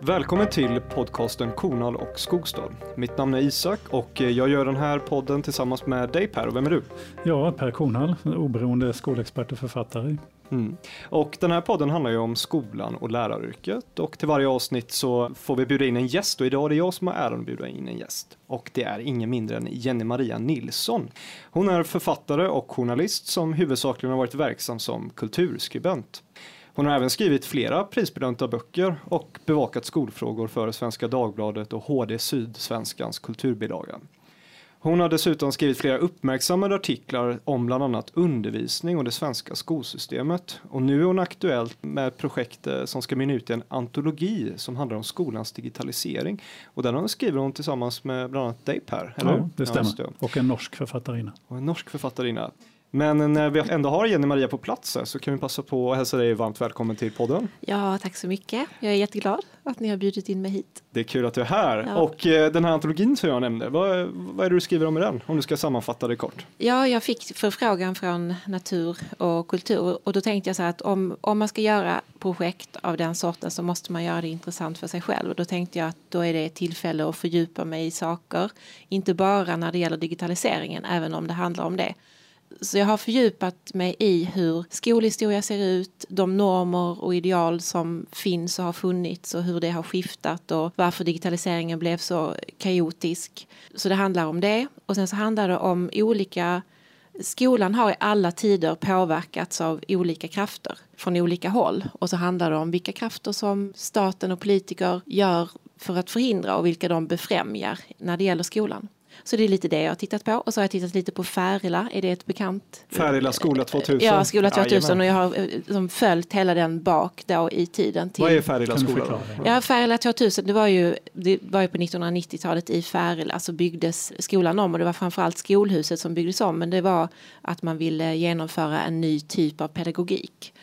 Välkommen till podcasten Kornal och Skogstad. Mitt namn är Isak och jag gör den här podden tillsammans med dig Per. Och vem är du? Ja, Per Kornal, oberoende skolexpert och författare. Mm. Och den här podden handlar ju om skolan och läraryrket och till varje avsnitt så får vi bjuda in en gäst och idag är det jag som har äran att bjuda in en gäst. Och det är ingen mindre än Jenny Maria Nilsson. Hon är författare och journalist som huvudsakligen har varit verksam som kulturskribent. Hon har även skrivit flera prisbelönta böcker och bevakat skolfrågor för Svenska Dagbladet och HD Sydsvenskans kulturbilaga. Hon har dessutom skrivit flera uppmärksammade artiklar om bland annat undervisning och det svenska skolsystemet. Och nu är hon aktuell med ett projekt eh, som ska mynna ut i en antologi som handlar om skolans digitalisering. Och den skriver hon tillsammans med bland annat dig Per. Eller? Ja, det stämmer. Ja, och en norsk författarinna. Och en norsk författarinna. Men när vi ändå har Jenny Maria på plats så kan vi passa på att hälsa dig varmt välkommen till podden. Ja, tack så mycket. Jag är jätteglad att ni har bjudit in mig hit. Det är kul att du är här. Ja. Och eh, den här antologin som jag nämnde, vad, vad är det du skriver om i den? Om du ska sammanfatta det kort. Ja, jag fick förfrågan från Natur och kultur och då tänkte jag så här att om, om man ska göra projekt av den sorten så måste man göra det intressant för sig själv. Och då tänkte jag att då är det ett tillfälle att fördjupa mig i saker. Inte bara när det gäller digitaliseringen, även om det handlar om det. Så jag har fördjupat mig i hur skolhistoria ser ut, de normer och ideal som finns och har funnits och hur det har skiftat och varför digitaliseringen blev så kaotisk. Så det handlar om det. Och sen så handlar det om olika Skolan har i alla tider påverkats av olika krafter från olika håll. Och så handlar det om vilka krafter som staten och politiker gör för att förhindra och vilka de befrämjar när det gäller skolan. Så det är lite det jag har tittat på. Och så har jag tittat lite på Färila, är det ett bekant? Färila skola 2000? Ja, skola 2000 och jag har liksom följt hela den bak då i tiden. Till... Vad är Färila skola? Ja, Färila 2000, det var ju, det var ju på 1990-talet i Färila så byggdes skolan om och det var framförallt skolhuset som byggdes om men det var att man ville genomföra en ny typ av pedagogik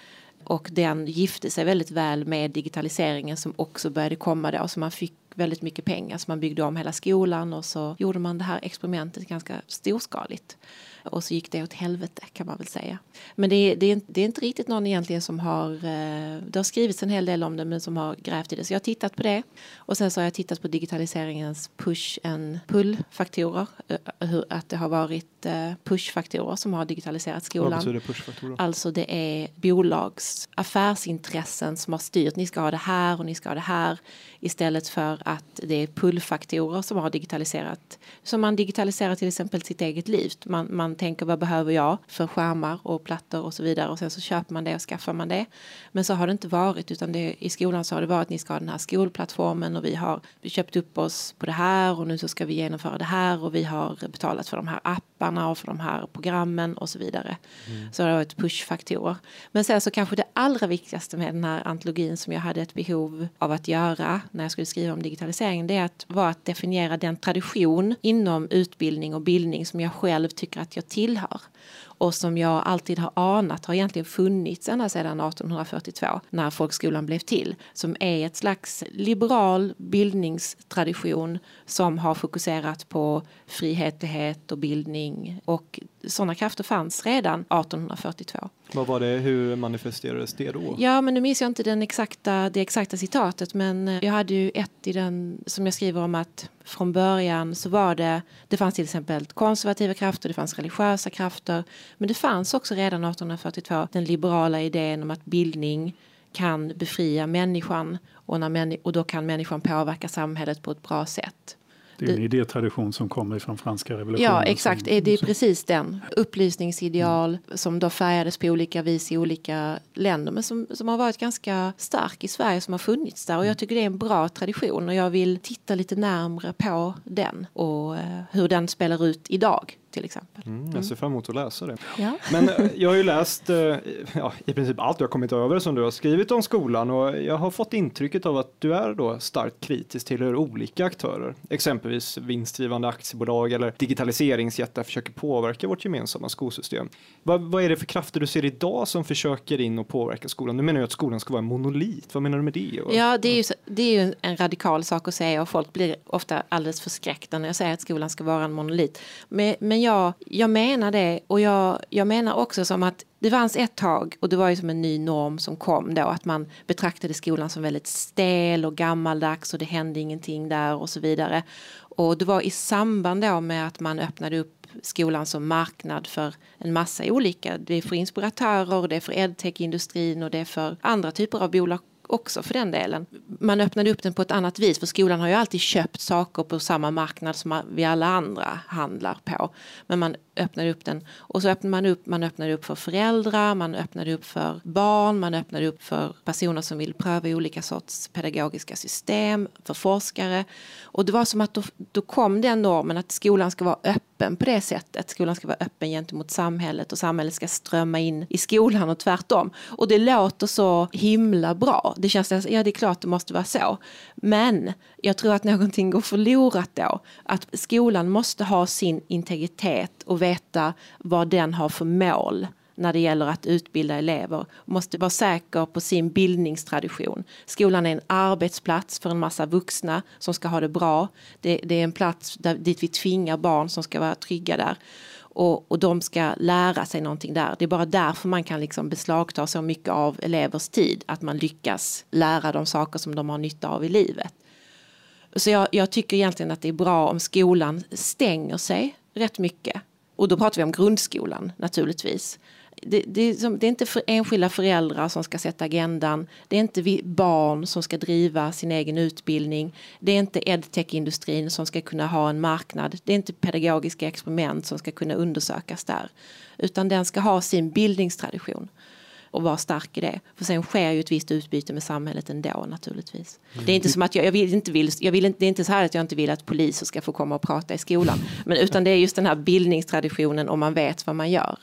och den gifte sig väldigt väl med digitaliseringen som också började komma då så man fick väldigt mycket pengar så man byggde om hela skolan och så gjorde man det här experimentet ganska storskaligt. Och så gick det åt helvete kan man väl säga. Men det är, det det är inte riktigt någon egentligen som har, eh, det har skrivits en hel del om det men som har grävt i det. Så jag har tittat på det. Och sen så har jag tittat på digitaliseringens push and pull-faktorer. Eh, att det har varit eh, push-faktorer som har digitaliserat skolan. Vad betyder push-faktorer? Alltså det är bolags affärsintressen som har styrt. Ni ska ha det här och ni ska ha det här. Istället för att det är pull-faktorer som har digitaliserat. Som man digitaliserar till exempel sitt eget liv. Man, man man tänker vad behöver jag för skärmar och plattor och så vidare och sen så köper man det och skaffar man det. Men så har det inte varit utan det, i skolan så har det varit att ni ska ha den här skolplattformen och vi har köpt upp oss på det här och nu så ska vi genomföra det här och vi har betalat för de här apparna och för de här programmen och så vidare. Mm. Så det har varit pushfaktorer. Men sen så kanske det allra viktigaste med den här antologin som jag hade ett behov av att göra när jag skulle skriva om digitalisering det är att, var att definiera den tradition inom utbildning och bildning som jag själv tycker att jag jag tillhör och som jag alltid har anat har egentligen funnits ända sedan 1842 när folkskolan blev till som är ett slags liberal bildningstradition som har fokuserat på frihetlighet och bildning och sådana krafter fanns redan 1842. Vad var det, hur manifesterades det då? Ja, men nu minns jag inte den exakta, det exakta citatet, men jag hade ju ett i den som jag skriver om att från början så var det, det fanns till exempel konservativa krafter, det fanns religiösa krafter, men det fanns också redan 1842 den liberala idén om att bildning kan befria människan och, när och då kan människan påverka samhället på ett bra sätt. Det är en idétradition som kommer från franska revolutionen. Ja, exakt. Som, det är precis den. Upplysningsideal mm. som då färgades på olika vis i olika länder men som, som har varit ganska stark i Sverige som har funnits där och jag tycker det är en bra tradition och jag vill titta lite närmre på den och uh, hur den spelar ut idag till exempel. Mm, jag ser fram emot att läsa det. Ja. Men eh, jag har ju läst eh, ja, i princip allt jag kommit över som du har skrivit om skolan och jag har fått intrycket av att du är då starkt kritisk till hur olika aktörer, exempelvis vinstdrivande aktiebolag eller digitaliseringsjättar försöker påverka vårt gemensamma skolsystem. Vad, vad är det för krafter du ser idag som försöker in och påverka skolan? Du menar ju att skolan ska vara en monolit. Vad menar du med det? Ja, det är ju, det är ju en radikal sak att säga och folk blir ofta alldeles förskräckta när jag säger att skolan ska vara en monolit. Men, men men jag, jag menar det och jag, jag menar också som att det fanns ett tag och det var ju som en ny norm som kom då att man betraktade skolan som väldigt stel och gammaldags och det hände ingenting där och så vidare. Och det var i samband då med att man öppnade upp skolan som marknad för en massa olika. Det är för inspiratörer, det är för edtech-industrin och det är för andra typer av bolag också för den delen. Man öppnade upp den på ett annat vis för skolan har ju alltid köpt saker på samma marknad som vi alla andra handlar på. Men man öppnade upp den och så öppnade man upp, man öppnade upp för föräldrar, man öppnade upp för barn, man öppnade upp för personer som vill pröva olika sorts pedagogiska system, för forskare. Och det var som att då, då kom den normen att skolan ska vara öppen på det sättet. Skolan ska vara öppen gentemot samhället och samhället ska strömma in i skolan och tvärtom. Och det låter så himla bra. Det känns, ja det är klart det måste vara så. Men jag tror att någonting går förlorat då. Att skolan måste ha sin integritet och veta vad den har för mål när det gäller att utbilda elever. Måste vara säker på sin bildningstradition. Skolan är en arbetsplats för en massa vuxna som ska ha det bra. Det, det är en plats där, dit vi tvingar barn som ska vara trygga där. Och, och de ska lära sig någonting där. Det är bara därför man kan liksom beslagta så mycket av elevers tid. Att man lyckas lära dem saker som de har nytta av i livet. Så jag, jag tycker egentligen att det är bra om skolan stänger sig rätt mycket. Och då pratar vi om grundskolan naturligtvis. Det, det, det, är inte för enskilda föräldrar som ska sätta agendan. Det är inte vi barn som ska driva sin egen utbildning. Det är inte edtech-industrin som ska kunna ha en marknad. Det är inte pedagogiska experiment som ska kunna undersökas där. Utan den ska ha sin bildningstradition och vara stark i det. För sen sker ju ett visst utbyte med samhället ändå naturligtvis. Mm. Det är inte som att jag, jag vill inte vill, jag vill inte, det är inte så här att jag inte vill att poliser ska få komma och prata i skolan. Men utan det är just den här bildningstraditionen om man vet vad man gör.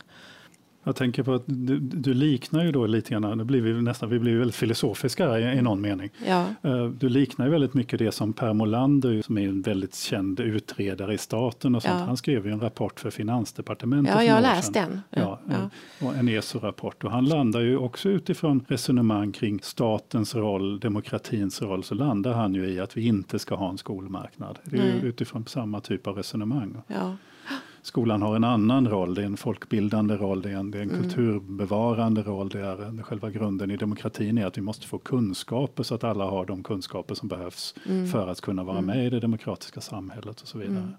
Jag tänker på att du, du, liknar ju då lite grann, nu blir vi nästan, vi blir väldigt filosofiska i, i någon mening. Ja. Eh, du liknar ju väldigt mycket det som Per Molander, som är en väldigt känd utredare i staten och sånt, ja. han skrev ju en rapport för Finansdepartementet. Ja, jag har läst den. Ja, ja. Och en ESO-rapport och han landar ju också utifrån resonemang kring statens roll, demokratins roll, så landar han ju i att vi inte ska ha en skolmarknad. Det är ju utifrån samma typ av resonemang. Ja skolan har en annan roll. Det är en folkbildande roll, det är en, det är en mm. kulturbevarande roll. Det är en, själva grunden i demokratin är att vi måste få kunskaper så att alla har de kunskaper som behövs mm. för att kunna vara mm. med i det demokratiska samhället och så vidare. Mm.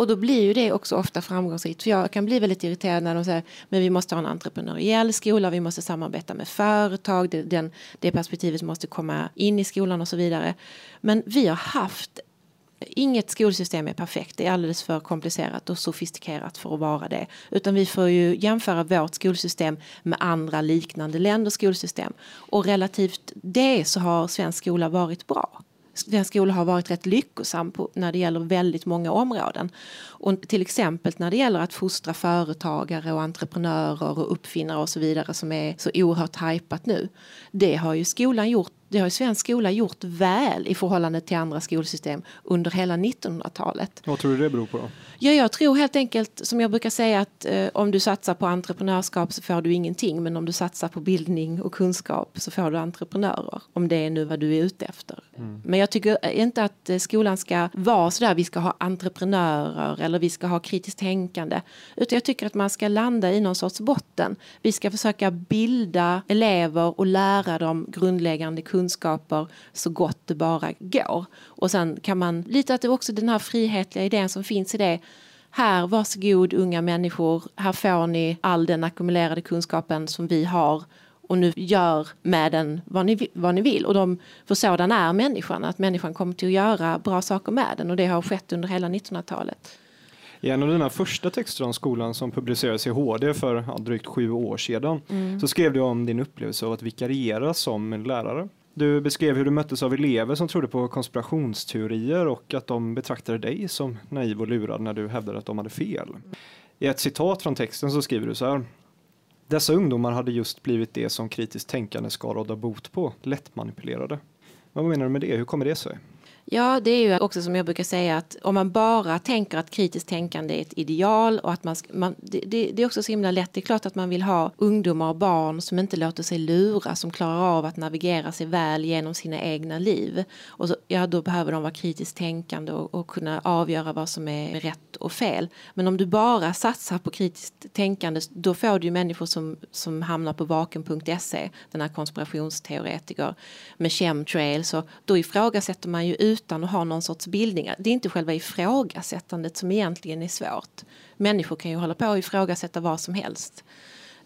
Och då blir ju det också ofta framgångsrikt. För jag kan bli väldigt irriterad när de säger men vi måste ha en entreprenöriell skola, vi måste samarbeta med företag, det, den, det perspektivet måste komma in i skolan och så vidare. Men vi har haft Inget skolsystem är perfekt, det är alldeles för komplicerat och sofistikerat för att vara det. Utan vi får ju jämföra vårt skolsystem med andra liknande länders skolsystem. Och relativt det så har svensk skola varit bra. Svensk skola har varit rätt lyckosam på, när det gäller väldigt många områden. Och till exempel när det gäller att fostra företagare och entreprenörer och uppfinnare och så vidare som är så oerhört hajpat nu. Det har ju skolan gjort det har ju svensk skola gjort väl i förhållande till andra skolsystem under hela 1900-talet. Vad tror du det beror på? Då? Ja, jag tror helt enkelt som jag brukar säga att eh, om du satsar på entreprenörskap så får du ingenting men om du satsar på bildning och kunskap så får du entreprenörer om det är nu vad du är ute efter. Mm. Men jag tycker inte att eh, skolan ska vara så där vi ska ha entreprenörer eller vi ska ha kritiskt tänkande utan jag tycker att man ska landa i någon sorts botten. Vi ska försöka bilda elever och lära dem grundläggande kunskaper så gott det bara går. Och sen kan man, lite att det också den här frihetliga idén som finns i det här, varsågod unga människor, här får ni all den ackumulerade kunskapen som vi har och nu gör med den vad ni, vad ni vill. Och de, för sådan är människan, att människan kommer till att göra bra saker med den och det har skett under hela 1900-talet. I en av dina första texter om skolan som publicerades i HD för ja, drygt sju år sedan mm. så skrev du om din upplevelse av att vikariera som lärare. Du beskrev hur du möttes av elever som trodde på konspirationsteorier och att de betraktade dig som naiv och lurad när du hävdade att de hade fel. I ett citat från texten så skriver du så här. Dessa ungdomar hade just blivit det som kritiskt tänkande ska råda bot på, lättmanipulerade. Vad menar du med det? Hur kommer det sig? Ja, det är ju också som jag brukar säga att om man bara tänker att kritiskt tänkande är ett ideal och att man, man det, det, är också så himla lätt. Det är klart att man vill ha ungdomar och barn som inte låter sig lura, som klarar av att navigera sig väl genom sina egna liv. Och så, ja, då behöver de vara kritiskt tänkande och, och kunna avgöra vad som är rätt och fel. Men om du bara satsar på kritiskt tänkande, då får du ju människor som, som hamnar på vaken.se, den här konspirationsteoretiker med chemtrails, och då ifrågasätter man ju ut utan att ha någon sorts bildning. Det är inte själva ifrågasättandet som egentligen är svårt. Människor kan ju hålla på och ifrågasätta vad som helst.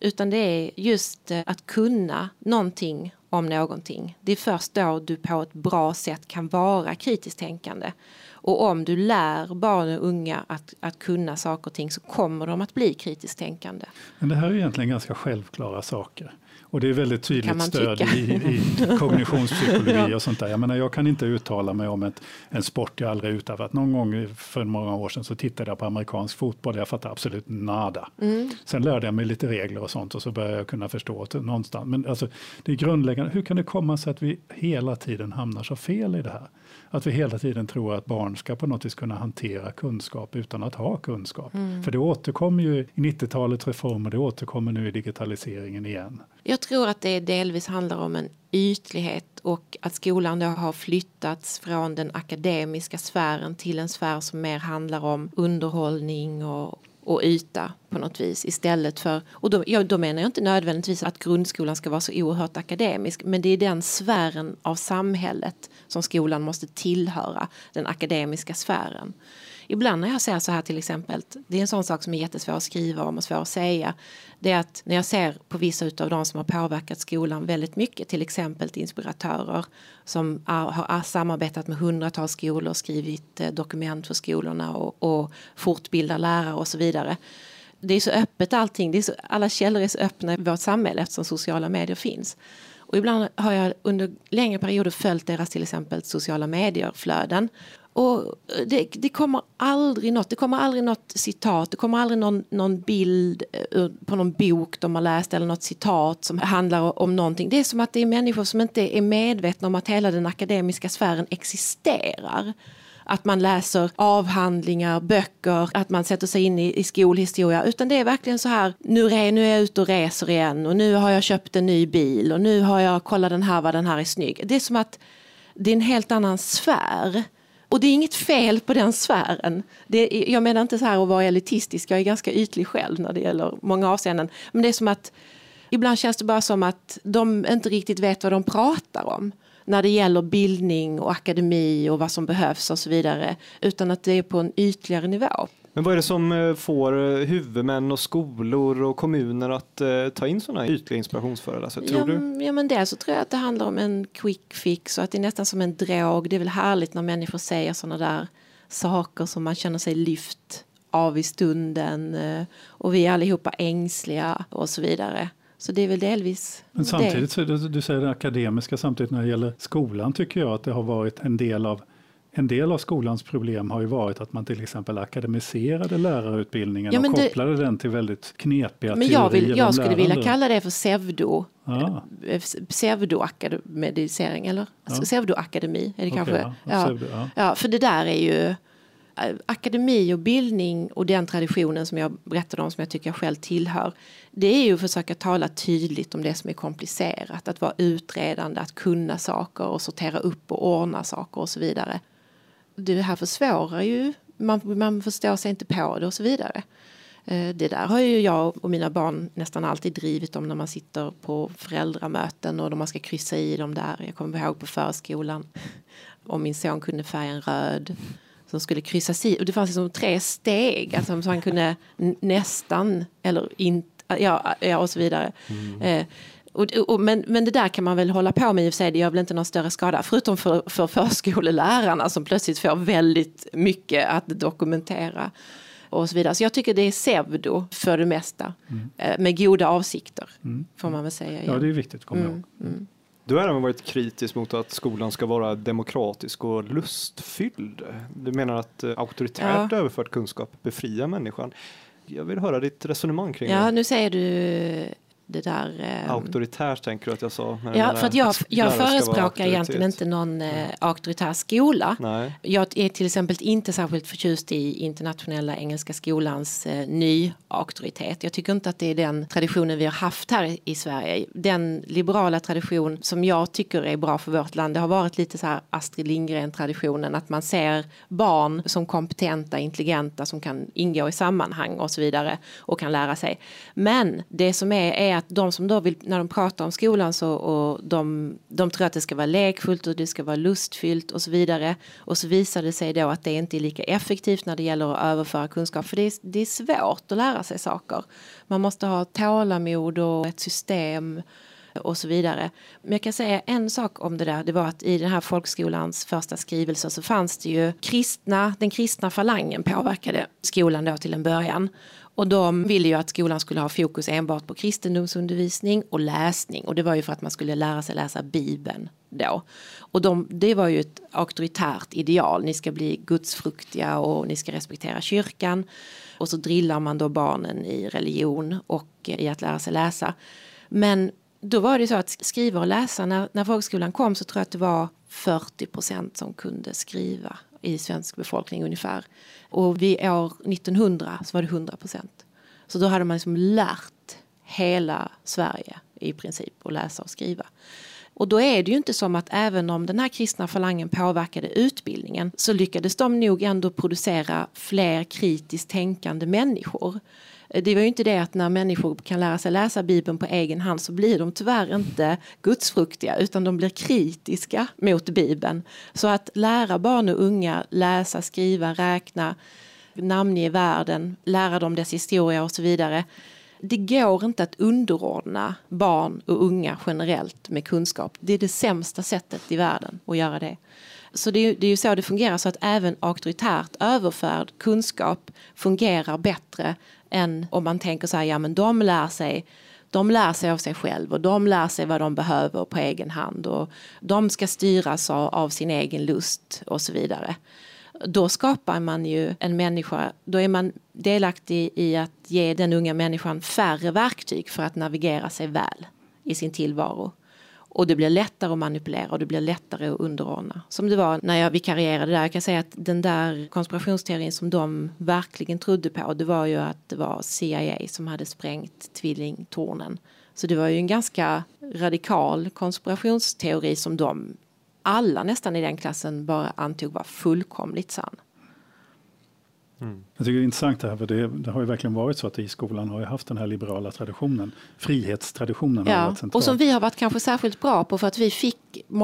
Utan det är just eh, att kunna någonting om någonting. Det är först då du på ett bra sätt kan vara kritiskt tänkande. Och om du lär barn och unga att, att kunna saker och ting så kommer de att bli kritiskt tänkande. Men det här är egentligen ganska självklara saker. Och det är väldigt tydligt stöd i, i kognitionspsykologi och sånt där. Jag menar, jag kan inte uttala mig om ett, en sport jag aldrig utövat. Någon gång för många år sedan så tittade jag på amerikansk fotboll. Jag fattade absolut nada. Mm. Sen lärde jag mig lite regler och sånt och så började jag kunna förstå någonstans. Men alltså, det är grundläggande. Hur kan det komma sig att vi hela tiden hamnar så fel i det här? Att vi hela tiden tror att barn ska på något vis kunna hantera kunskap utan att ha kunskap. Mm. För det återkommer ju i 90-talets reformer, det återkommer nu i digitaliseringen igen. Jag tror att det delvis handlar om en ytlighet och att skolan då har flyttats från den akademiska sfären till en sfär som mer handlar om underhållning och och yta på något vis istället för, och då, ja, då menar jag inte nödvändigtvis att grundskolan ska vara så oerhört akademisk men det är den sfären av samhället som skolan måste tillhöra, den akademiska sfären ibland när jag ser så här till exempel, det är en sån sak som är jättesvår att skriva om och svår att säga, det är att när jag ser på vissa av de som har påverkat skolan väldigt mycket, till exempel inspiratörer som har samarbetat med hundratals skolor, skrivit eh, dokument för skolorna och, och fortbildar lärare och så vidare. Det är så öppet allting, det är så, alla källor är så öppna i vårt samhälle eftersom sociala medier finns. Och ibland har jag under längre perioder följt deras till exempel sociala medier-flöden och eh, det, det, kommer aldrig något, det kommer aldrig något citat, det kommer aldrig någon, någon bild eh, på någon bok de har läst eller något citat som handlar om någonting. Det är som att det är människor som inte är medvetna om att hela den akademiska sfären existerar. Att man läser avhandlingar, böcker, att man sätter sig in i, i skolhistoria. Utan det är verkligen så här, nu är, nu är jag ute och reser igen och nu har jag köpt en ny bil och nu har jag kollat den här, vad den här är snygg. Det är som att det är en helt annan sfär. Och det är inget fel på den sfären. Det, jag menar inte så här att vara elitistisk, jag är ganska ytlig själv när det gäller många avseenden. Men det är som att ibland känns det bara som att de inte riktigt vet vad de pratar om när det gäller bildning och akademi och vad som behövs och så vidare. Utan att det är på en ytligare nivå. Men vad är det som eh, får eh, huvudmän och skolor och kommuner att eh, ta in sådana ytliga inspirationsföreläsare? Tror ja, du? Ja, men dels så tror jag att det handlar om en quick fix och att det är nästan som en drog. Det är väl härligt när människor säger sådana där saker som man känner sig lyft av i stunden och vi är allihopa ängsliga och så vidare. Så det är väl delvis Men samtidigt, så du, du säger det akademiska, samtidigt när det gäller skolan tycker jag att det har varit en del av en del av skolans problem har ju varit att man till exempel akademiserade lärarutbildningen ja, och kopplade det, den till väldigt knepiga men jag vill, Jag skulle vilja kalla det för pseudo, ja. Eh, pseudoakademisering eller ja. pseudoakademi är det okay, kanske. Ja. Ja. Pseudo, ja. för det där är ju eh, akademi och bildning och den traditionen som jag berättade om som jag tycker jag själv tillhör. Det är ju att försöka tala tydligt om det som är komplicerat, att vara utredande, att kunna saker och sortera upp och ordna saker och så vidare det här försvårar ju, man, man förstår sig inte på det och så vidare. Eh, det där har ju jag och mina barn nästan alltid drivit om när man sitter på föräldramöten och man ska kryssa i dem där. Jag kommer ihåg på förskolan om min son kunde färgen röd som skulle kryssas i. Och det fanns liksom tre steg, alltså så han kunde nästan eller inte, ja, ja och så vidare. Mm. Och, och, men, men det där kan man väl hålla på med i och för sig, det gör väl inte någon större skada. Förutom för, för förskolelärarna som plötsligt får väldigt mycket att dokumentera. Och så vidare. Så jag tycker det är pseudo för det mesta. Mm. Eh, med goda avsikter, mm. får man väl säga. Igen. Ja, det är viktigt att komma mm. ihåg. Mm. Du har även varit kritisk mot att skolan ska vara demokratisk och lustfylld. Du menar att eh, auktoritärt ja. överförd kunskap befriar människan. Jag vill höra ditt resonemang kring ja, det. Ja, nu säger du det där... Eh, Auktoritärt tänker du att jag sa? Ja, för att jag, jag förespråkar egentligen inte någon eh, auktoritär skola. Nej. Jag är till exempel inte särskilt förtjust i internationella engelska skolans eh, ny auktoritet. Jag tycker inte att det är den traditionen vi har haft här i Sverige. Den liberala tradition som jag tycker är bra för vårt land, det har varit lite så här Astrid Lindgren-traditionen, att man ser barn som kompetenta, intelligenta, som kan ingå i sammanhang och så vidare och kan lära sig. Men det som är, är att de som då vill, när de pratar om skolan så och de, de tror att det ska vara lekfullt och det ska vara lustfyllt och så vidare. Och så visar det sig då att det inte är lika effektivt när det gäller att överföra kunskap. För det är, det är svårt att lära sig saker. Man måste ha tålamod och ett system och så vidare. Men jag kan säga en sak om det där. Det var att i den här folkskolans första skrivelse så fanns det ju kristna, den kristna falangen påverkade skolan då till en början. Och de ville ju att skolan skulle ha fokus enbart på kristendomsundervisning och läsning. Och det var ju för att man skulle lära sig läsa Bibeln då. Och de, det var ju ett auktoritärt ideal. Ni ska bli gudsfruktiga och ni ska respektera kyrkan. Och så drillar man då barnen i religion och i att lära sig läsa. Men då var det så att skriva och läsa, när, när folkskolan kom så tror jag att det var 40 procent som kunde skriva i svensk befolkning ungefär. Och vid år 1900 så var det 100 procent. Så då hade man liksom lärt hela Sverige i princip att läsa och skriva. Och då är det ju inte som att även om den här kristna falangen påverkade utbildningen så lyckades de nog ändå producera fler kritiskt tänkande människor. Det var ju inte det att när människor kan lära sig läsa Bibeln på egen hand så blir de tyvärr inte gudsfruktiga utan de blir kritiska mot Bibeln. Så att lära barn och unga läsa, skriva, räkna, namnge världen, lära dem dess historia och så vidare. Det går inte att underordna barn och unga generellt med kunskap. Det är det sämsta sättet i världen att göra det. Så det är, det är ju så det fungerar, så att även auktoritärt överförd kunskap fungerar bättre än om man tänker så här, ja men de lär sig de lär sig av sig själv och de lär sig vad de behöver på egen hand och de ska styras av, av sin egen lust och så vidare. Då skapar man ju en människa, då är man delaktig i att ge den unga människan färre verktyg för att navigera sig väl i sin tillvaro. Och det blir lättare att manipulera och det blir lättare att underordna. Som det var när jag vikarierade där. Jag kan säga att den där konspirationsteorin som de verkligen trodde på det var ju att det var CIA som hade sprängt tvillingtornen. Så det var ju en ganska radikal konspirationsteori som de alla nästan i den klassen bara antog var fullkomligt sann. Mm. Jag tycker det är intressant det här, för det, det, har ju verkligen varit så att i skolan har ju haft den här liberala traditionen. Frihetstraditionen ja, har varit Och som vi har varit kanske särskilt bra på för att vi fick,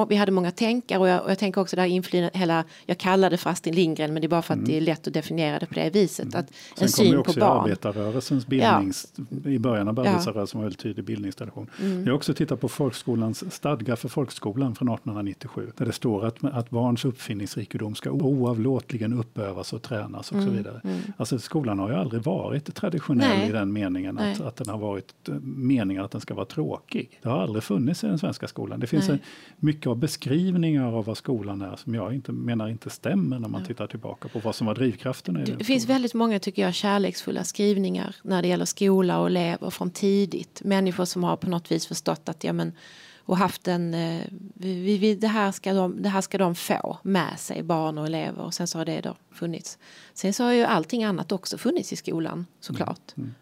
vi hade många tänkare och jag, och jag tänker också där inflytandet, hela, jag kallade det Astrid Lindgren men det är bara för att mm. det är lätt att definiera det på det viset. Mm. Att Sen en syn på barn. arbetarrörelsens bildnings, ja. i början av arbetarrörelsen var en tydlig bildningstradition. Mm. Jag har också tittat på folkskolans stadga för folkskolan från 1897 där det står att, att barns uppfinningsrikedom ska oavlåtligen uppövas och tränas och så mm. vidare. Mm. Alltså skolan har ju aldrig varit traditionell Nej. i den meningen att, att den har varit eh, meningen att den ska vara tråkig. Det har aldrig funnits i den svenska skolan. Det finns en, mycket av beskrivningar av vad skolan är som jag inte, menar inte stämmer när man tittar tillbaka på vad som var drivkraften. Det, det finns väldigt många tycker jag kärleksfulla skrivningar när det gäller skola och elever från tidigt. Människor som har på något vis förstått att ja, men, och haft en, eh, vi, vi, det, här ska de, det här ska de få med sig, barn och elever och sen så har det då funnits. Sen så har ju allting annat också funnits i skolan såklart. Mm. Mm.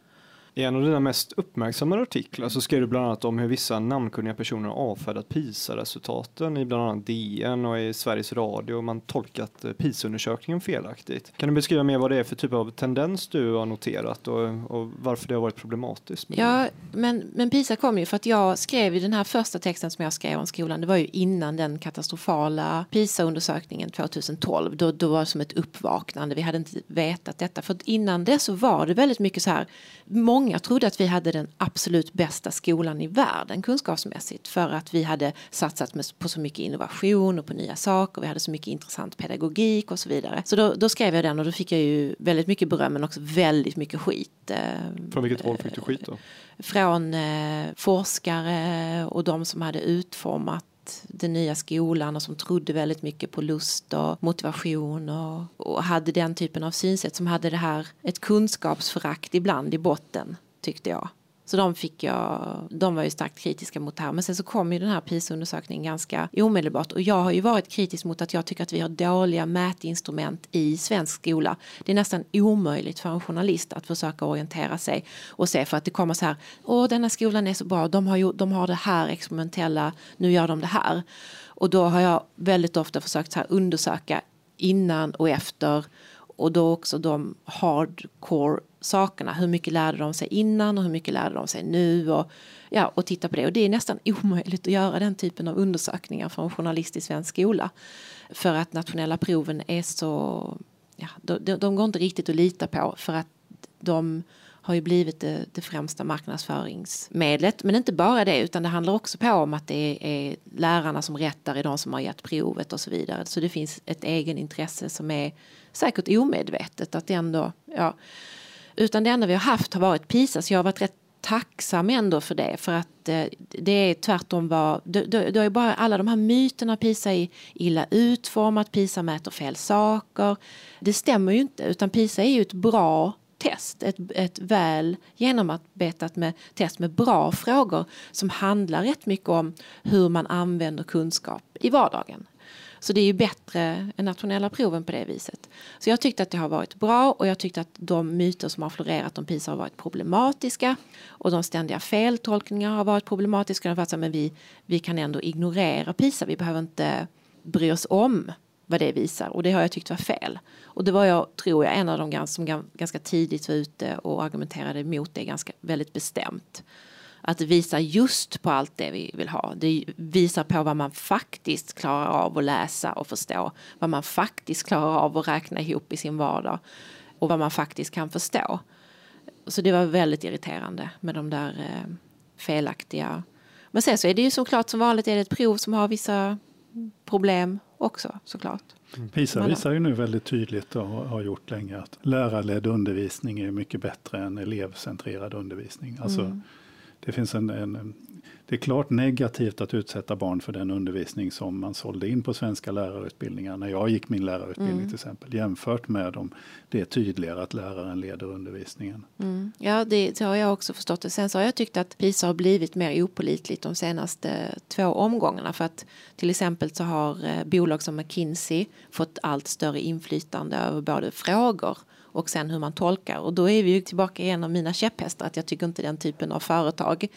I en av dina mest uppmärksammade artiklar så skrev du bland annat om hur vissa namnkunniga personer avfärdat PISA-resultaten i bland annat DN och i Sveriges Radio och man tolkat eh, PISA-undersökningen felaktigt. Kan du beskriva mer vad det är för typ av tendens du har noterat och, och varför det har varit problematiskt? Ja, men, men PISA kom ju för att jag skrev i den här första texten som jag skrev om skolan, det var ju innan den katastrofala PISA-undersökningen 2012. Då, då var det som ett uppvaknande, vi hade inte vetat detta. För innan det så var det väldigt mycket så här, många många trodde att vi hade den absolut bästa skolan i världen kunskapsmässigt för att vi hade satsat på så mycket innovation och på nya saker. Vi hade så mycket intressant pedagogik och så vidare. Så då, då skrev jag den och då fick jag ju väldigt mycket beröm men också väldigt mycket skit. Eh, från vilket håll fick du skit då? Från eh, forskare och de som hade utformat den nya skolan och som trodde väldigt mycket på lust och motivation och, och hade den typen av synsätt som hade det här ett kunskapsförakt ibland i botten tyckte jag. Så de, fick jag, de var ju starkt kritiska mot det här. Men sen så kom ju den här PISA-undersökningen ganska omedelbart. Och jag har ju varit kritisk mot att jag tycker att vi har dåliga mätinstrument i svensk skola. Det är nästan omöjligt för en journalist att försöka orientera sig och se för att det kommer så här. Åh, denna skolan är så bra. De har, ju, de har det här experimentella. Nu gör de det här. Och då har jag väldigt ofta försökt så här undersöka innan och efter och då också de hardcore sakerna. Hur mycket lärde de sig innan och hur mycket lärde de sig nu? Och, ja, och titta på det. Och det är nästan omöjligt att göra den typen av undersökningar för en journalist i svensk skola. För att nationella proven är så, ja, de, de går inte riktigt att lita på för att de har ju blivit det, det, främsta marknadsföringsmedlet. Men inte bara det, utan det handlar också på om att det är lärarna som rättar i de som har gett provet och så vidare. Så det finns ett egenintresse som är säkert omedvetet att ändå, ja. Utan det enda vi har haft har varit PISA, så jag har varit rätt tacksam ändå för det. För att eh, det är tvärtom vad då, då, då är bara alla de här myterna PISA är illa utformat, PISA mäter fel saker. Det stämmer ju inte, utan PISA är ju ett bra test, ett, ett väl genomarbetat med test med bra frågor som handlar rätt mycket om hur man använder kunskap i vardagen. Så det är ju bättre än nationella proven på det viset. Så jag tyckte att det har varit bra och jag tyckte att de myter som har florerat om PISA har varit problematiska och de ständiga feltolkningar har varit problematiska. De men vi, vi kan ändå ignorera PISA, vi behöver inte bry oss om vad det visar och det har jag tyckt var fel. Och det var jag, tror jag, en av de som ganska tidigt var ute och argumenterade emot det ganska väldigt bestämt. Att visa just på allt det vi vill ha. Det visar på vad man faktiskt klarar av att läsa och förstå. Vad man faktiskt klarar av att räkna ihop i sin vardag. Och vad man faktiskt kan förstå. Så det var väldigt irriterande med de där eh, felaktiga. Men sen så är det ju såklart som vanligt är det ett prov som har vissa problem också såklart. Mm. PISA visar ju nu väldigt tydligt och har gjort länge att lärarledd undervisning är mycket bättre än elevcentrerad undervisning. Alltså, mm. Det finns en, en, det är klart negativt att utsätta barn för den undervisning som man sålde in på svenska lärarutbildningar när jag gick min lärarutbildning mm. till exempel. Jämfört med om det är tydligare att läraren leder undervisningen. Mm. Ja, det, det har jag också förstått. Det. Sen så har jag tyckt att PISA har blivit mer opolitligt de senaste två omgångarna. För att till exempel så har eh, bolag som McKinsey fått allt större inflytande över både frågor och sen hur man tolkar. Och då är vi ju tillbaka i en av mina käpphästar att jag tycker inte den typen av företag,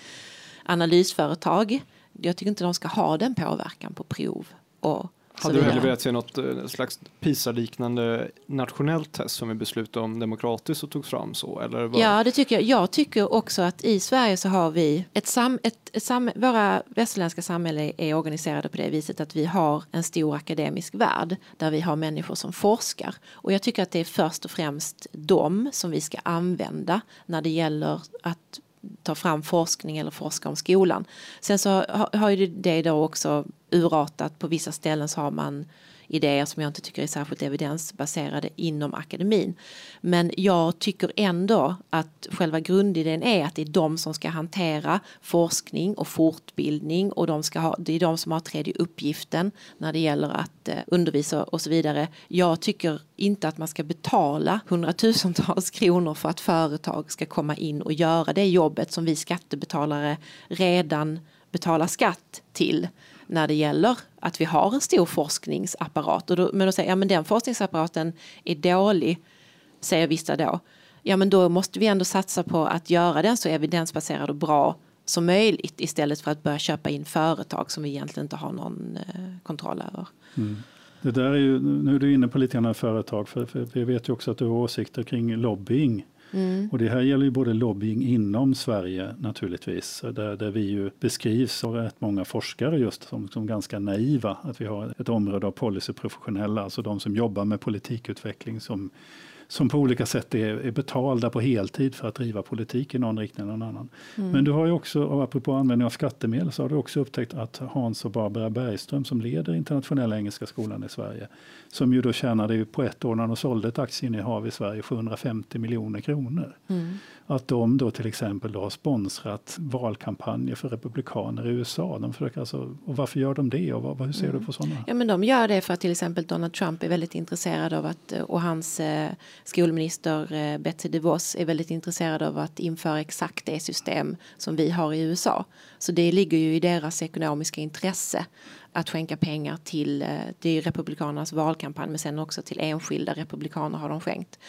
analysföretag, jag tycker inte de ska ha den påverkan på prov och hade du hellre velat se något eh, slags PISA-liknande nationellt test som vi beslutade om demokratiskt och togs fram så? Eller? Ja, det tycker jag. Jag tycker också att i Sverige så har vi ett, sam, ett, ett sam, våra västerländska samhällen är organiserade på det viset att vi har en stor akademisk värld där vi har människor som forskar. Och jag tycker att det är först och främst dem som vi ska använda när det gäller att ta fram forskning eller forska om skolan. Sen så har ju det då också urartat. På vissa ställen så har man idéer som jag inte tycker är särskilt evidensbaserade inom akademin. Men jag tycker ändå att själva grundidén är att det är de som ska hantera forskning och fortbildning och de ska ha, det är de som har tredje uppgiften när det gäller att eh, undervisa och så vidare. Jag tycker inte att man ska betala hundratusentals kronor för att företag ska komma in och göra det jobbet som vi skattebetalare redan betalar skatt till när det gäller att vi har en stor forskningsapparat. Och då, men då säger ja men den forskningsapparaten är dålig, säger vissa då. Ja men då måste vi ändå satsa på att göra den så evidensbaserad och bra som möjligt istället för att börja köpa in företag som vi egentligen inte har någon eh, kontroll över. Mm. Det där är ju, nu är du inne på lite grann företag, för, för vi vet ju också att du har åsikter kring lobbying. Mm. Och det här gäller ju både lobbying inom Sverige naturligtvis, där, där vi ju beskrivs av rätt många forskare just som, som ganska naiva. Att vi har ett område av policyprofessionella, alltså de som jobbar med politikutveckling som som på olika sätt är, är, betalda på heltid för att driva politik i någon riktning eller någon annan. Mm. Men du har ju också, och apropå användning av skattemedel, så har du också upptäckt att Hans och Barbara Bergström som leder internationella engelska skolan i Sverige, som ju då tjänade ju på ett år när de sålde ett aktieinnehav i Sverige 750 miljoner kronor. Mm. Att de då till exempel då har sponsrat valkampanjer för republikaner i USA. De försöker alltså, och varför gör de det och vad, hur ser mm. du på sådana? Ja, men de gör det för att till exempel Donald Trump är väldigt intresserad av att och hans eh, skolminister eh, Betsy DeVos är väldigt intresserad av att införa exakt det system som vi har i USA. Så det ligger ju i deras ekonomiska intresse att skänka pengar till, eh, är republikanernas valkampanj men sen också till enskilda republikaner har de skänkt.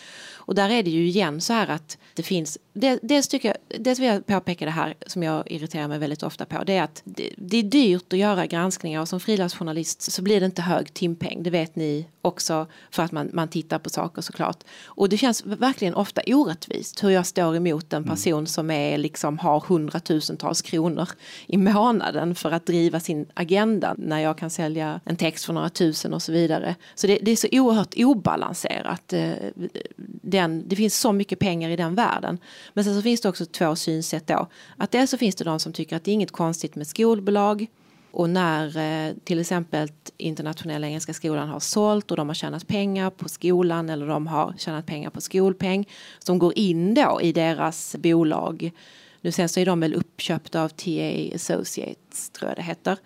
Och där är det ju igen så här att det finns, dels tycker jag, dels vill jag påpeka det här som jag irriterar mig väldigt ofta på, det är att det, det är dyrt att göra granskningar och som frilansjournalist så blir det inte hög timpeng, det vet ni också för att man, man tittar på saker såklart. Och det känns verkligen ofta orättvist hur jag står emot en person mm. som är, liksom, har hundratusentals kronor i månaden för att driva sin agenda när jag kan sälja en text för några tusen och så vidare. Så det, det är så oerhört obalanserat. Eh, den, det finns så mycket pengar i den världen. Men sen så finns det också två synsätt då. Att dels så finns det de som tycker att det är inget konstigt med skolbolag och när eh, till exempel internationella engelska skolan har sålt och de har tjänat pengar på skolan eller de har tjänat pengar på skolpeng som går in då i deras bolag. Nu sen så är de väl uppköpta av TA Associates tror jag det heter.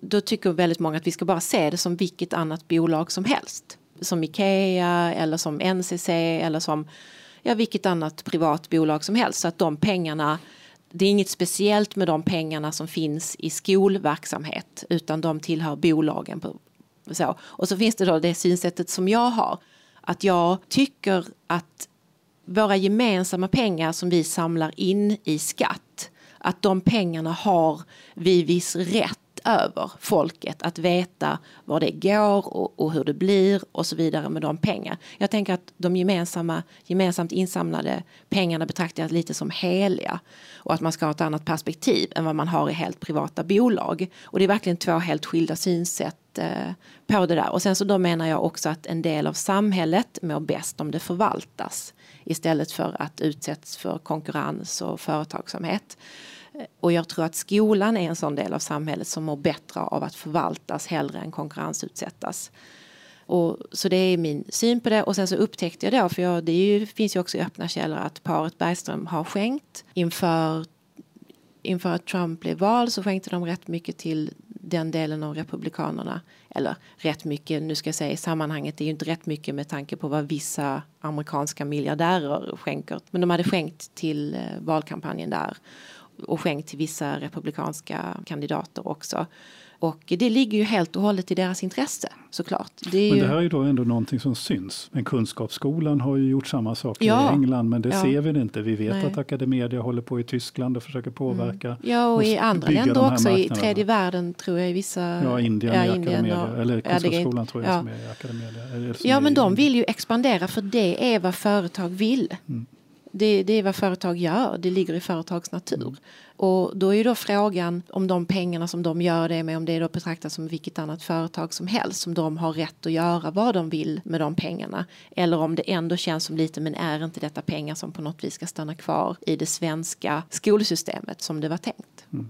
Då tycker väldigt många att vi ska bara se det som vilket annat bolag som helst. Som Ikea eller som NCC eller som ja, vilket annat privat bolag som helst. Så att de pengarna det är inget speciellt med de pengarna som finns i skolverksamhet utan de tillhör bolagen. På, så. Och så finns det då det synsättet som jag har. Att jag tycker att våra gemensamma pengar som vi samlar in i skatt att de pengarna har vi viss rätt över folket att veta var det går och, och, hur det blir och så vidare med de pengar. Jag tänker att de gemensamma, gemensamt insamlade pengarna betraktar jag lite som heliga och att man ska ha ett annat perspektiv än vad man har i helt privata bolag. Och det är verkligen två helt skilda synsätt eh, på det där. Och sen så då menar jag också att en del av samhället mår bäst om det förvaltas istället för att utsätts för konkurrens och företagsamhet. Och jag tror att skolan är en sån del av samhället som mår bättre av att förvaltas hellre än konkurrensutsättas. Och, så det är min syn på det. Och sen så upptäckte jag då, för jag, det ju, finns ju också i öppna källor att paret Bergström har skänkt inför, inför att Trump blev vald så skänkte de rätt mycket till den delen av republikanerna. Eller rätt mycket, nu ska jag säga i sammanhanget, det är ju inte rätt mycket med tanke på vad vissa amerikanska miljardärer skänker. Men de hade skänkt till eh, valkampanjen där och skänkt till vissa republikanska kandidater också. Och det ligger ju helt och hållet i deras intresse såklart. Det men det ju... här är ju då ändå någonting som syns. Men Kunskapsskolan har ju gjort samma sak ja. i England men det ja. ser vi inte. Vi vet Nej. att Academedia håller på i Tyskland och försöker påverka. Mm. Ja och, och i andra länder också, i tredje världen tror jag i vissa. Ja, Indien, ja, i Indien och, eller Kunskapsskolan ja, tror jag ja. som är i Academedia. Ja men de vill ju expandera för det är vad företag vill. Mm. Det, det, är vad företag gör, det ligger i företags natur. Mm. Och då är ju då frågan om de pengarna som de gör det med, om det då betraktas som vilket annat företag som helst, som de har rätt att göra vad de vill med de pengarna. Eller om det ändå känns som lite, men är inte detta pengar som på något vis ska stanna kvar i det svenska skolsystemet som det var tänkt? Mm.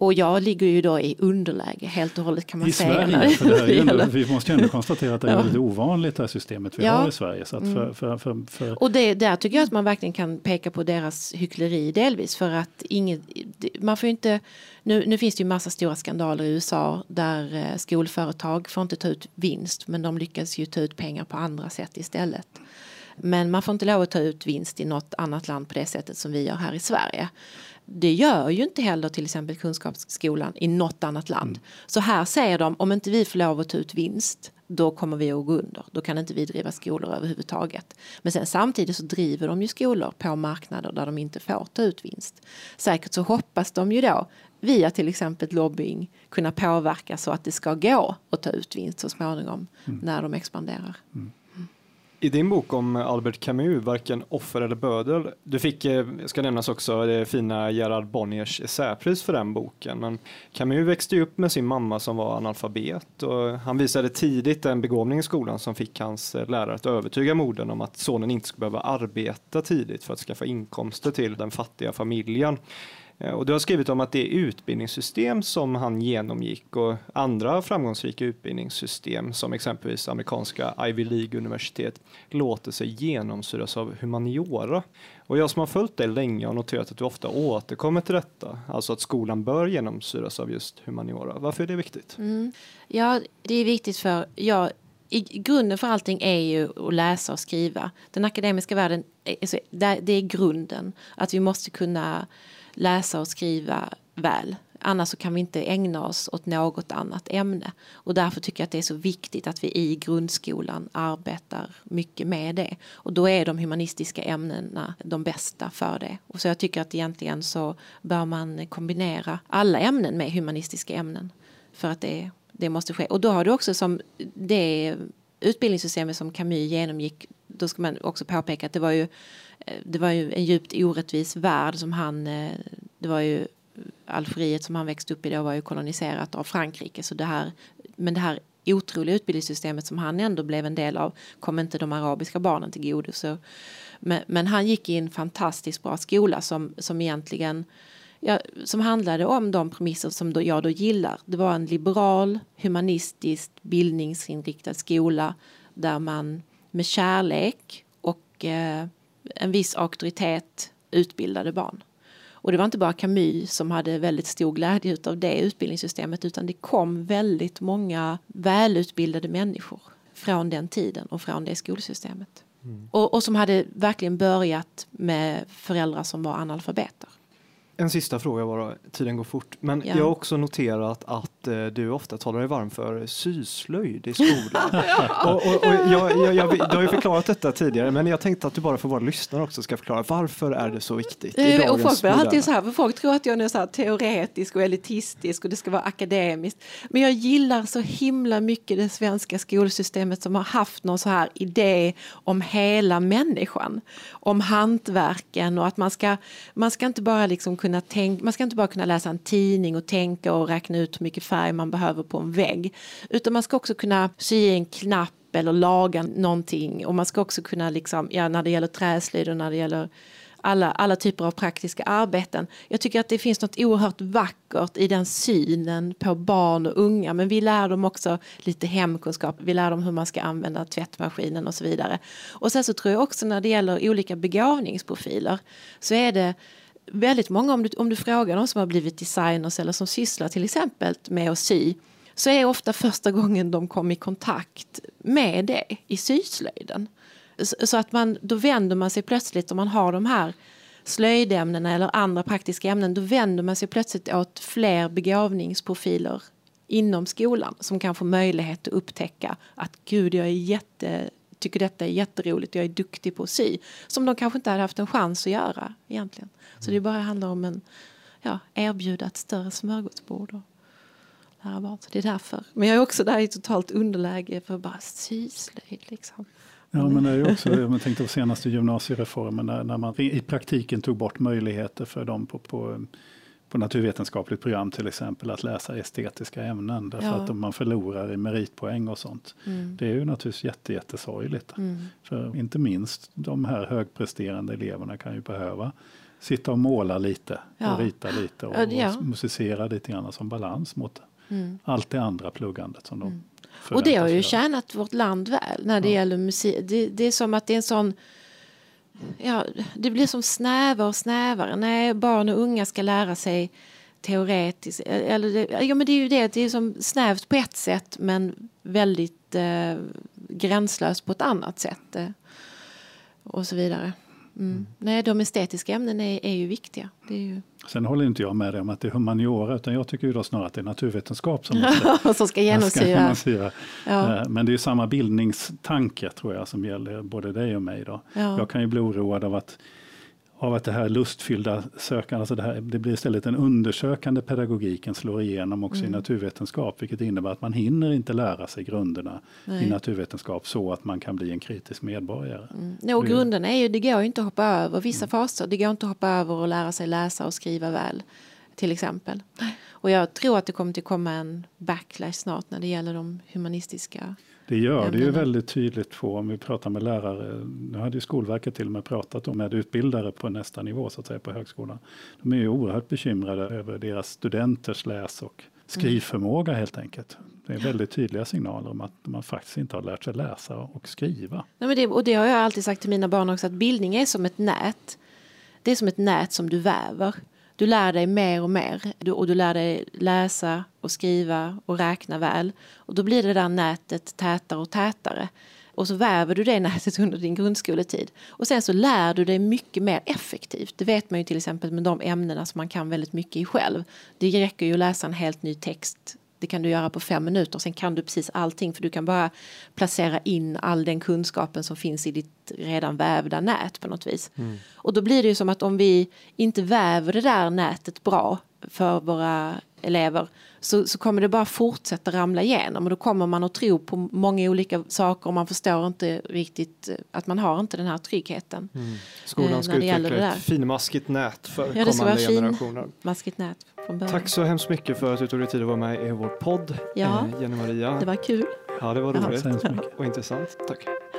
Och jag ligger ju då i underläge helt och hållet kan man I säga. Sverige, för det är ändå, vi måste ju ändå konstatera att det är väldigt ovanligt det här systemet vi ja. har i Sverige. Så för, mm. för, för, för, Och det, där tycker jag att man verkligen kan peka på deras hyckleri delvis för att inget, man får inte, nu, nu finns det ju massa stora skandaler i USA där eh, skolföretag får inte ta ut vinst men de lyckas ju ta ut pengar på andra sätt istället. Men man får inte lov att ta ut vinst i något annat land på det sättet som vi gör här i Sverige det gör ju inte heller till exempel Kunskapsskolan i något annat land. Mm. Så här säger de, om inte vi får lov att ta ut vinst, då kommer vi att gå under. Då kan inte vi driva skolor överhuvudtaget. Men sen samtidigt så driver de ju skolor på marknader där de inte får ta ut vinst. Säkert så hoppas de ju då via till exempel lobbying kunna påverka så att det ska gå att ta ut vinst så småningom mm. när de expanderar. Mm. I din bok om Albert Camus, varken offer eller bödel, du fick, eh, ska nämnas också, det fina Gerard Bonniers essäpris för den boken. Men Camus växte ju upp med sin mamma som var analfabet och han visade tidigt en begåvning i skolan som fick hans eh, lärare att övertyga modern om att sonen inte skulle behöva arbeta tidigt för att skaffa inkomster till den fattiga familjen. Eh, och du har skrivit om att det utbildningssystem som han genomgick och andra framgångsrika utbildningssystem som exempelvis amerikanska Ivy League-universitet låter sig genomsyras av humaniora. Och jag som har följt dig länge har noterat att du ofta återkommer till detta, alltså att skolan bör genomsyras av just humaniora. Varför är det viktigt? Mm. Ja, det är viktigt för, ja, i grunden för allting är ju att läsa och skriva. Den akademiska världen, alltså, det är grunden. Att vi måste kunna läsa och skriva väl. Annars så kan vi inte ägna oss åt något annat ämne. Och därför tycker jag att det är så viktigt att vi i grundskolan arbetar mycket med det. Och då är de humanistiska ämnena de bästa för det. Och så jag tycker att egentligen så bör man kombinera alla ämnen med humanistiska ämnen. För att det, det måste ske. Och då har du också som det utbildningssystemet som Camus genomgick, då ska man också påpeka att det var ju det var ju en djupt orättvis värld som han, eh, det var ju Algeriet som han växte upp i då var ju koloniserat av Frankrike så det här, men det här otroliga utbildningssystemet som han ändå blev en del av kom inte de arabiska barnen till godo. Så, men, men han gick i en fantastiskt bra skola som, som egentligen ja, som handlade om de premisser som då jag då gillar. Det var en liberal, humanistiskt, bildningsinriktad skola där man med kärlek och eh, en viss auktoritet utbildade barn. Och det var inte bara Camus som hade väldigt stor glädje av det utbildningssystemet utan det kom väldigt många välutbildade människor från den tiden och från det skolsystemet. Mm. Och, och, som hade verkligen börjat med föräldrar som var analfabeter. En sista fråga bara, tiden går fort. Men ja. jag har också noterat att eh, du ofta talar dig varm för syslöjd i skolan. och, och, och jag, jag, jag, du har ju förklarat detta tidigare, men jag tänkte att du bara för våra lyssnare också ska förklara varför är det så viktigt i dagens och Folk alltid så här, för folk tror att jag är så här teoretisk och elitistisk och det ska vara akademiskt. Men jag gillar så himla mycket det svenska skolsystemet som har haft någon så här idé om hela människan. Om hantverken och att man ska, man ska inte bara liksom kunna kunna tänka, man ska inte bara kunna läsa en tidning och tänka och räkna ut hur mycket färg man behöver på en vägg. Utan man ska också kunna sy en knapp eller laga någonting. Och man ska också kunna, liksom, ja, när det gäller träslöjd och när det gäller alla, alla typer av praktiska arbeten. Jag tycker att det finns något oerhört vackert i den synen på barn och unga. Men vi lär dem också lite hemkunskap. Vi lär dem hur man ska använda tvättmaskinen och så vidare. Och sen så tror jag också när det gäller olika begåvningsprofiler så är det väldigt många, om du, om du frågar de som har blivit designers eller som sysslar till exempel med att sy, så är ofta första gången de kom i kontakt med det i syslöjden. Så, att man, då vänder man sig plötsligt om man har de här slöjdämnena eller andra praktiska ämnen, då vänder man sig plötsligt åt fler begåvningsprofiler inom skolan som kan få möjlighet att upptäcka att gud, jag är jätte, tycker detta är jätteroligt, jag är duktig på att sy. Som de kanske inte hade haft en chans att göra egentligen. Så det bara handlar om en, ja, erbjuda ett större smörgåsbord. Och lära barn. Så det är därför. Men jag är också där i totalt underläge för bara syslöjd. Liksom. Ja, men det är också, jag tänkte på senaste gymnasiereformen när, när man i praktiken tog bort möjligheter för dem på, på, på naturvetenskapligt program till exempel att läsa estetiska ämnen därför ja. att man förlorar i meritpoäng och sånt. Mm. Det är ju naturligtvis jätte, jättesorgligt. Mm. För inte minst de här högpresterande eleverna kan ju behöva sitta och måla lite ja. och rita lite och, ja. och musicera lite grann som balans mot mm. allt det andra pluggandet som de mm. Och det har ju tjänat vårt land väl när det gäller musik. Det, det, är som att det är en sån Ja, det blir som snävare och snävare. Nej, barn och unga ska lära sig teoretiskt. Eller det, ja, men det är ju det, det är som snävt på ett sätt men väldigt eh, gränslöst på ett annat sätt. Eh, och så vidare. Mm. Nej, de estetiska ämnena är, är ju viktiga. Det är ju... Sen håller inte jag med dig om att det är humaniora, utan jag tycker ju då snarare att det är naturvetenskap som, måste, som ska genomsyra. Ja. Eh, men det är ju samma bildningstanke tror jag som gäller både dig och mig. Då. Ja. Jag kan ju bli oroad av att av att det här lustfyllda sökandet, alltså det, här, det blir istället den undersökande pedagogiken slår igenom också mm. i naturvetenskap, vilket innebär att man hinner inte lära sig grunderna Nej. i naturvetenskap så att man kan bli en kritisk medborgare. Mm. No, grunderna är ju, det går ju inte att hoppa över vissa mm. faser, det går inte att hoppa över och lära sig läsa och skriva väl, till exempel. Och jag tror att det kommer att komma en backlash snart när det gäller de humanistiska Det gör det ju väldigt tydligt på om vi pratar med lärare. Nu hade ju Skolverket till och med pratat med utbildare på nästa nivå så att säga på högskolan. De är ju oerhört bekymrade över deras studenters läs och skrivförmåga helt enkelt. Det är väldigt tydliga signaler om att man faktiskt inte har lärt sig läsa och skriva. Nej, men det, och det har jag alltid sagt till mina barn också att bildning är som ett nät. Det är som ett nät som du väver. Du lär dig mer och mer du, och du lär dig läsa och skriva och räkna väl. Och då blir det där nätet tätare och tätare. Och så väver du det nätet under din grundskoletid. Och sen så lär du dig mycket mer effektivt. Det vet man ju till exempel med de ämnena som man kan väldigt mycket i själv. Det räcker ju att läsa en helt ny text det kan du göra på fem minuter. Sen kan du precis allting för du kan bara placera in all den kunskapen som finns i ditt redan vävda nät på något vis. Mm. Och då blir det ju som att om vi inte väver det där nätet bra för våra elever så, så kommer det bara fortsätta ramla igenom och då kommer man att tro på många olika saker och man förstår inte riktigt att man har inte den här tryggheten. Mm. Skolan eh, ska utveckla ett finmaskigt nät för ja, kommande generationer. Finmaskigt nät från början. Tack så hemskt mycket för att du tog dig tid att vara med i vår podd, ja, eh, Jenny Maria. Det var kul. Ja, det var roligt och intressant. Tack.